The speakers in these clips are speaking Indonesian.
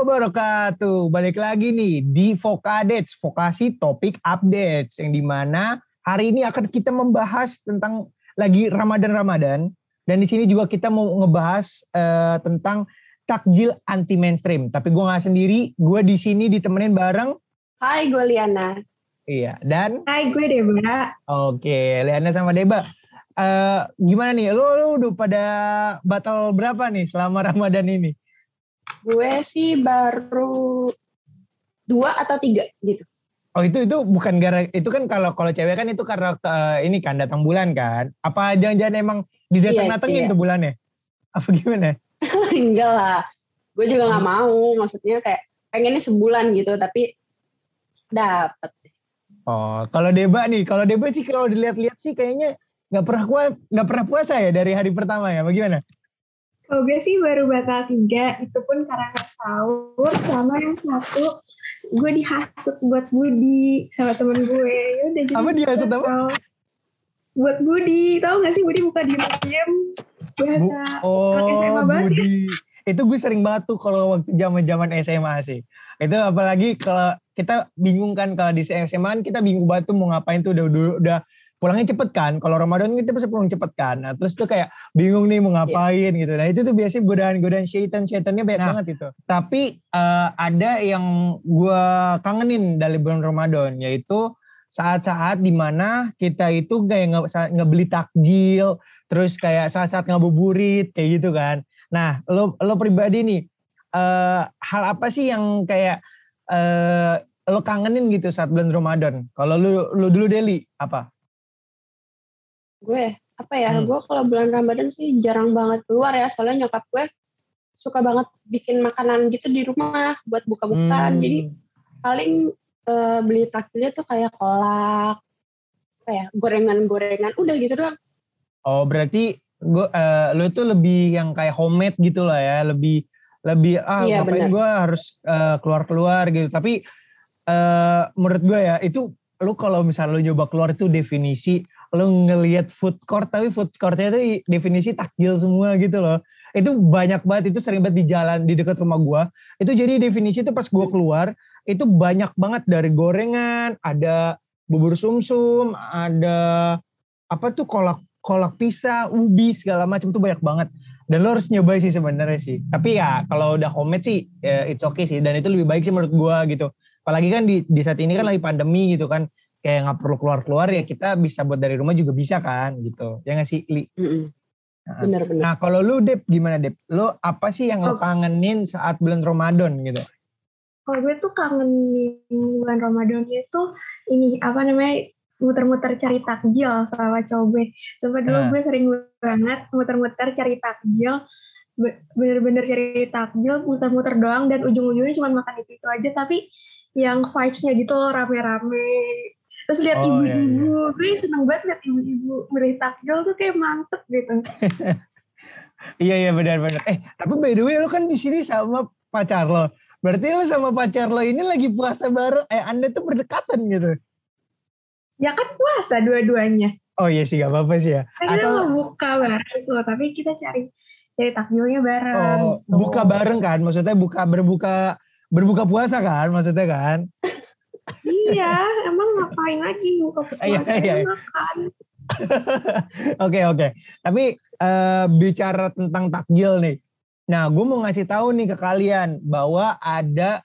wabarakatuh. Balik lagi nih di Vokadets, Vokasi Topik Updates. Yang di mana hari ini akan kita membahas tentang lagi Ramadan-Ramadan. Dan di sini juga kita mau ngebahas uh, tentang takjil anti mainstream. Tapi gue nggak sendiri, gue di sini ditemenin bareng. Hai, gue Liana. Iya, dan. Hai, gue Deba. Oke, Liana sama Deba. Uh, gimana nih, lo, lo udah pada batal berapa nih selama Ramadan ini? Gue sih baru dua atau tiga gitu. Oh itu itu bukan gara itu kan kalau kalau cewek kan itu karena uh, ini kan datang bulan kan? Apa jangan-jangan emang didatang datengin iya, iya. tuh bulannya? Apa gimana? Enggak lah, gue juga nggak hmm. mau. Maksudnya kayak pengennya sebulan gitu, tapi dapet. Oh, kalau Deba nih, kalau Deba sih kalau dilihat-lihat sih kayaknya nggak pernah puasa, nggak pernah puasa ya dari hari pertama ya, bagaimana? Kalau gue sih baru bakal tiga, itu pun karena sahur sama yang satu gue dihasut buat Budi sama temen gue. Ya udah jadi apa dihasut apa? Buat Budi, tau gak sih Budi buka diem diem biasa Bu oh, Budi. Itu gue sering banget tuh kalau waktu zaman zaman SMA sih. Itu apalagi kalau kita bingung kan kalau di SMA kan kita bingung banget tuh mau ngapain tuh udah udah, udah pulangnya cepet kan. Kalau Ramadan kita pasti pulang cepet kan. Nah, terus tuh kayak bingung nih mau ngapain yeah. gitu. Nah itu tuh biasanya godaan-godaan syaitan syaitannya banyak nah, banget itu. Tapi uh, ada yang gue kangenin dari bulan Ramadan yaitu saat-saat di mana kita itu kayak nge ngebeli takjil, terus kayak saat-saat ngabuburit kayak gitu kan. Nah lo lo pribadi nih uh, hal apa sih yang kayak uh, lo kangenin gitu saat bulan Ramadan? Kalau lo lo dulu Deli apa? Gue apa ya hmm. gue kalau bulan Ramadan sih jarang banget keluar ya soalnya nyokap gue suka banget bikin makanan gitu di rumah buat buka-bukaan hmm. jadi paling uh, beli takjilnya tuh kayak kolak kayak gorengan-gorengan udah gitu doang oh berarti gue uh, lo tuh lebih yang kayak homemade gitu lah ya lebih lebih ah iya, ngapain gue harus uh, keluar-keluar gitu tapi uh, menurut gue ya itu lu kalau misalnya lu nyoba keluar itu definisi lu ngelihat food court tapi food courtnya itu definisi takjil semua gitu loh. Itu banyak banget itu sering banget di jalan di dekat rumah gua. Itu jadi definisi itu pas gua keluar itu banyak banget dari gorengan ada bubur sumsum ada apa tuh kolak kolak pisang ubi segala macam tuh banyak banget. Dan lo harus nyoba sih sebenarnya sih. Tapi ya kalau udah homemade sih ya it's okay sih. Dan itu lebih baik sih menurut gua gitu. Apalagi kan di, di saat ini kan lagi pandemi gitu kan kayak nggak perlu keluar-keluar ya kita bisa buat dari rumah juga bisa kan gitu ya nggak sih Li? Nah, bener, bener. Nah kalau lu Dep gimana Dep? Lu apa sih yang oh. lo kangenin saat bulan Ramadan gitu? Kalau gue tuh kangenin bulan Ramadan itu ini apa namanya muter-muter cari takjil sama cowok gue. Sampai dulu nah. gue sering banget muter-muter cari takjil bener-bener cari takjil muter-muter doang dan ujung-ujungnya cuma makan itu itu aja tapi yang vibes-nya gitu loh rame-rame terus lihat oh, ibu-ibu iya, iya. gue seneng banget lihat ibu-ibu beli takjil tuh kayak mantep gitu. Iya iya benar-benar eh tapi by the way lo kan di sini sama pacar lo. Berarti lo sama pacar lo ini lagi puasa bareng eh anda tuh berdekatan gitu? Ya kan puasa dua-duanya. Oh iya sih gak apa-apa sih ya. Kan Asal... kita buka bareng tuh tapi kita cari cari takjilnya bareng. Oh buka bareng kan? Maksudnya buka berbuka berbuka puasa kan maksudnya kan iya, emang ngapain lagi buka puasa iya, iya. makan. Oke oke. Tapi uh, bicara tentang takjil nih. Nah, gue mau ngasih tahu nih ke kalian bahwa ada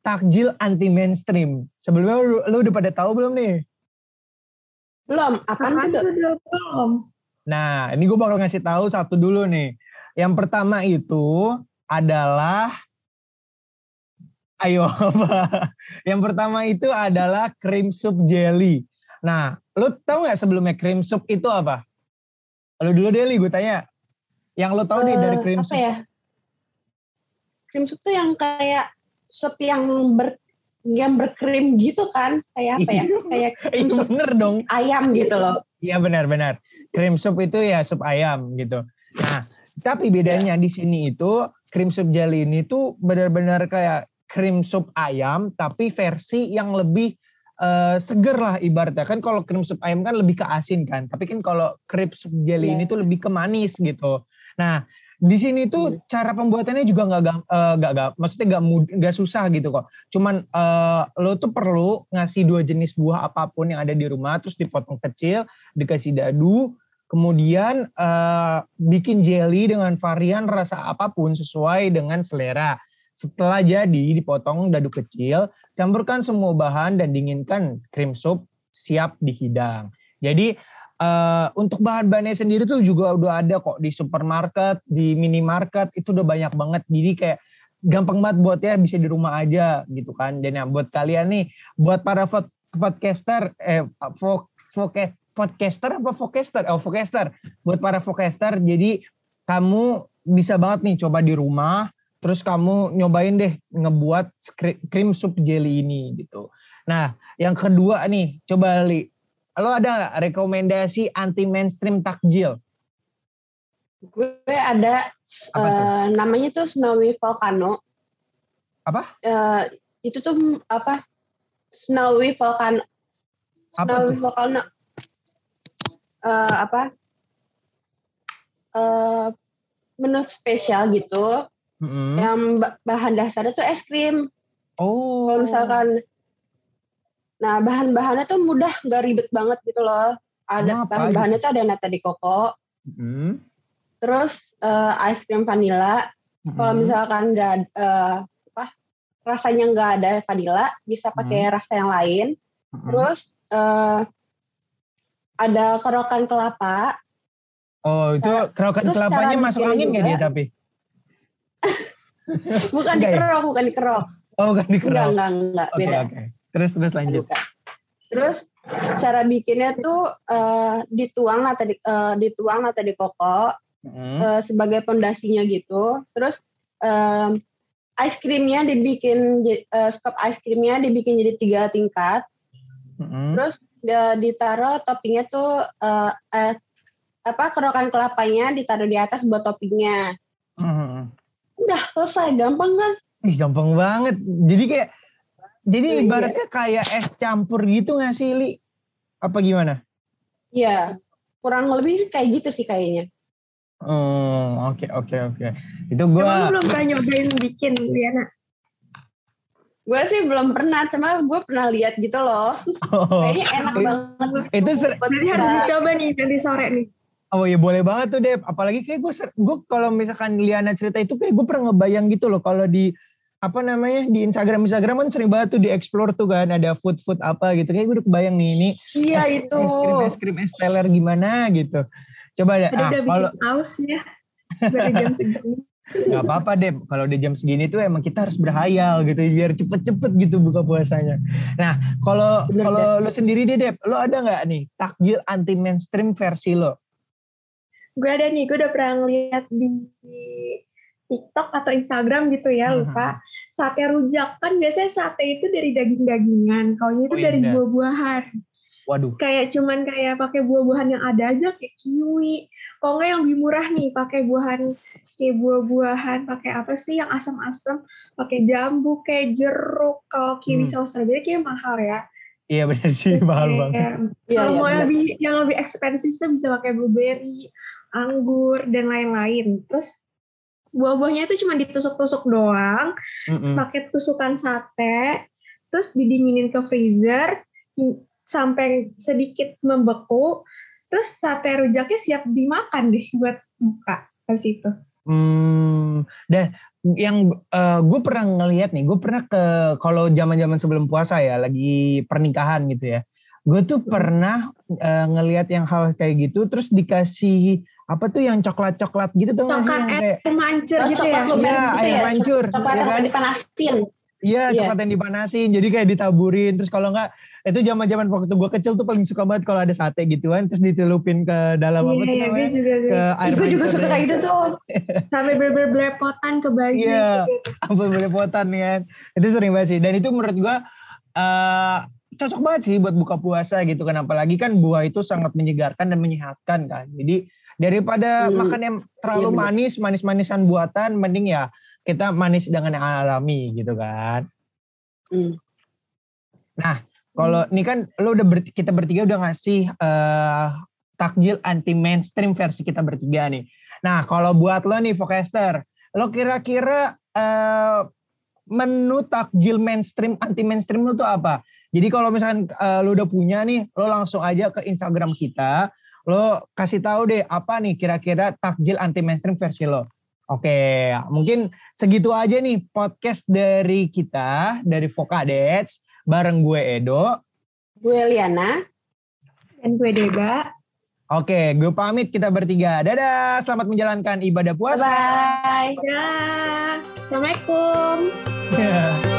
takjil anti mainstream. Sebelumnya lu, lu udah pada tahu belum nih? Belum. Apa itu? Belum. Nah, ini gue bakal ngasih tahu satu dulu nih. Yang pertama itu adalah Ayo apa? Yang pertama itu adalah cream soup jelly. Nah, lu tahu nggak sebelumnya cream soup itu apa? Lu dulu Deli, gue tanya. Yang lu tahu uh, nih dari cream apa soup? ya? Cream soup tuh yang kayak soup yang ber yang berkrim gitu kan kayak apa ya kayak iya bener dong ayam gitu loh iya benar-benar cream soup itu ya sup ayam gitu nah tapi bedanya di sini itu cream soup jelly ini tuh benar-benar kayak cream soup ayam tapi versi yang lebih uh, seger lah ibaratnya kan kalau cream soup ayam kan lebih ke asin kan tapi kan kalau cream soup jelly yeah. ini tuh lebih ke manis gitu nah di sini tuh hmm. cara pembuatannya juga nggak uh, gak, gak, maksudnya nggak nggak susah gitu kok. Cuman uh, lo tuh perlu ngasih dua jenis buah apa pun yang ada di rumah, terus dipotong kecil, dikasih dadu, kemudian uh, bikin jelly dengan varian rasa apa pun sesuai dengan selera. Setelah jadi dipotong dadu kecil, campurkan semua bahan dan dinginkan krim sup siap dihidang. Jadi Uh, untuk bahan-bahannya sendiri tuh juga udah ada kok di supermarket, di minimarket itu udah banyak banget. Jadi kayak gampang banget buat ya bisa di rumah aja gitu kan. Dan yang buat kalian nih, buat para podcaster, eh voke, podcaster apa vocaster? Oh vocaster. Buat para vocaster, jadi kamu bisa banget nih coba di rumah, terus kamu nyobain deh ngebuat cream soup jelly ini gitu. Nah, yang kedua nih, coba Li, lo ada nggak rekomendasi anti mainstream takjil? Gue ada uh, namanya tuh Snowy Volcano. Apa? Uh, itu tuh apa? Snowy Volcano. Snowy Volcano. Uh, apa? Uh, menu spesial gitu. Mm-hmm. Yang bahan dasarnya tuh es krim. Oh. Kalau misalkan Nah, bahan-bahannya tuh mudah, nggak ribet banget gitu loh. Ada bahan-bahannya tuh ada nata di koko. Mm-hmm. Terus uh, ice cream vanilla. Mm-hmm. Kalau misalkan nggak uh, apa rasanya nggak ada vanilla, bisa pakai mm-hmm. rasa yang lain. Mm-hmm. Terus uh, ada kerokan kelapa. Oh, itu nah, kerokan kelapanya masuk angin nggak dia tapi? bukan di kerok, bukan di kerok. Oh, bukan di kerok. Enggak, enggak, enggak, okay, beda. Okay. Terus terus lanjut. Terus cara bikinnya tuh uh, dituang atau di, uh, dituang atau di koko hmm. uh, sebagai pondasinya gitu. Terus um, ice creamnya dibikin uh, scoop ice creamnya dibikin jadi tiga tingkat. Hmm. Terus uh, ditaruh toppingnya tuh uh, uh, apa kerokan kelapanya ditaruh di atas buat toppingnya. Hmm. Udah selesai, gampang kan? Ih, gampang banget. Jadi kayak jadi iya, iya. ibaratnya kayak es campur gitu gak sih Li? Apa gimana? Iya, kurang lebih kayak gitu sih kayaknya. Oh, oke okay, oke okay, oke. Okay. Itu gue belum pernah nyobain bikin Liana. Gue sih belum pernah, cuma gue pernah lihat gitu loh. Oh. Kayaknya enak banget. Itu ser- Berarti harus dicoba nih nanti sore nih. Oh iya boleh banget tuh Dep. Apalagi kayak gue, gue kalau misalkan Liana cerita itu kayak gue pernah ngebayang gitu loh kalau di apa namanya di Instagram Instagram kan sering banget tuh di explore tuh kan ada food food apa gitu. Kayak gue udah kebayang nih ini iya es, itu. es krim es krim es teler gimana gitu. Coba deh ah, kalau aus ya. Dari jam segini. Gak apa-apa deh, kalau di jam segini tuh emang kita harus berhayal gitu, biar cepet-cepet gitu buka puasanya. Nah, kalau kalau lo sendiri deh, Dep, lo ada nggak nih takjil anti mainstream versi lo? Gue ada nih, gue udah pernah lihat di TikTok atau Instagram gitu ya, lupa. Uh -huh sate rujak kan biasanya sate itu dari daging-dagingan, kalau itu oh, dari buah-buahan. Waduh. Kayak cuman kayak pakai buah-buahan yang ada aja kayak kiwi. Kalau nggak yang lebih murah nih pakai buahan kayak buah-buahan, pakai apa sih yang asam-asam, pakai jambu kayak jeruk. Kalau kiwi hmm. sama strawberry kayak mahal ya. Iya benar sih Terus mahal banget. Kalau ya, mau yang lebih yang lebih ekspensif tuh bisa pakai blueberry, anggur dan lain-lain. Terus buah-buahnya itu cuma ditusuk-tusuk doang, mm-hmm. pakai tusukan sate, terus didinginin ke freezer sampai sedikit membeku, terus sate rujaknya siap dimakan deh buat buka habis itu. Hmm, dan yang uh, gue pernah ngelihat nih, gue pernah ke kalau zaman-zaman sebelum puasa ya, lagi pernikahan gitu ya. Gue tuh pernah uh, ngelihat yang hal kayak gitu, terus dikasih apa tuh yang coklat-coklat gitu tuh nggak sih yang kayak mancur oh, gitu ya? Iya, air ya, mancur. Coklat ya kan? dipanasin. Iya, yeah. coklat yang dipanasin. Jadi kayak ditaburin. Terus kalau enggak, itu zaman-zaman waktu gue kecil tuh paling suka banget kalau ada sate gituan. Terus dicelupin ke dalam yeah, apa tuh namanya? Juga, ke air Gue juga suka kayak gitu tuh. Sampai berbelepotan ke baju. Iya, sampai belepotan kan. Itu sering banget sih. Dan itu menurut gue uh, cocok banget sih buat buka puasa gitu kan. Apalagi kan buah itu sangat menyegarkan dan menyehatkan kan. Jadi Daripada hmm. makan yang terlalu iya, manis, manis-manisan buatan, mending ya kita manis dengan yang alami gitu kan. Hmm. Nah, kalau hmm. ini kan lo udah ber, kita bertiga udah ngasih uh, takjil anti mainstream versi kita bertiga nih. Nah, kalau buat lo nih, Vokester, lo kira-kira uh, menu takjil mainstream, anti mainstream lo tuh apa? Jadi kalau misalkan uh, lo udah punya nih, lo langsung aja ke Instagram kita, lo kasih tahu deh apa nih kira-kira takjil anti mainstream versi lo. Oke, mungkin segitu aja nih podcast dari kita, dari Vokadets, bareng gue Edo. Gue Liana. Dan gue Dega. Oke, gue pamit kita bertiga. Dadah, selamat menjalankan ibadah puasa. Bye. Dadah. Assalamualaikum. Yeah.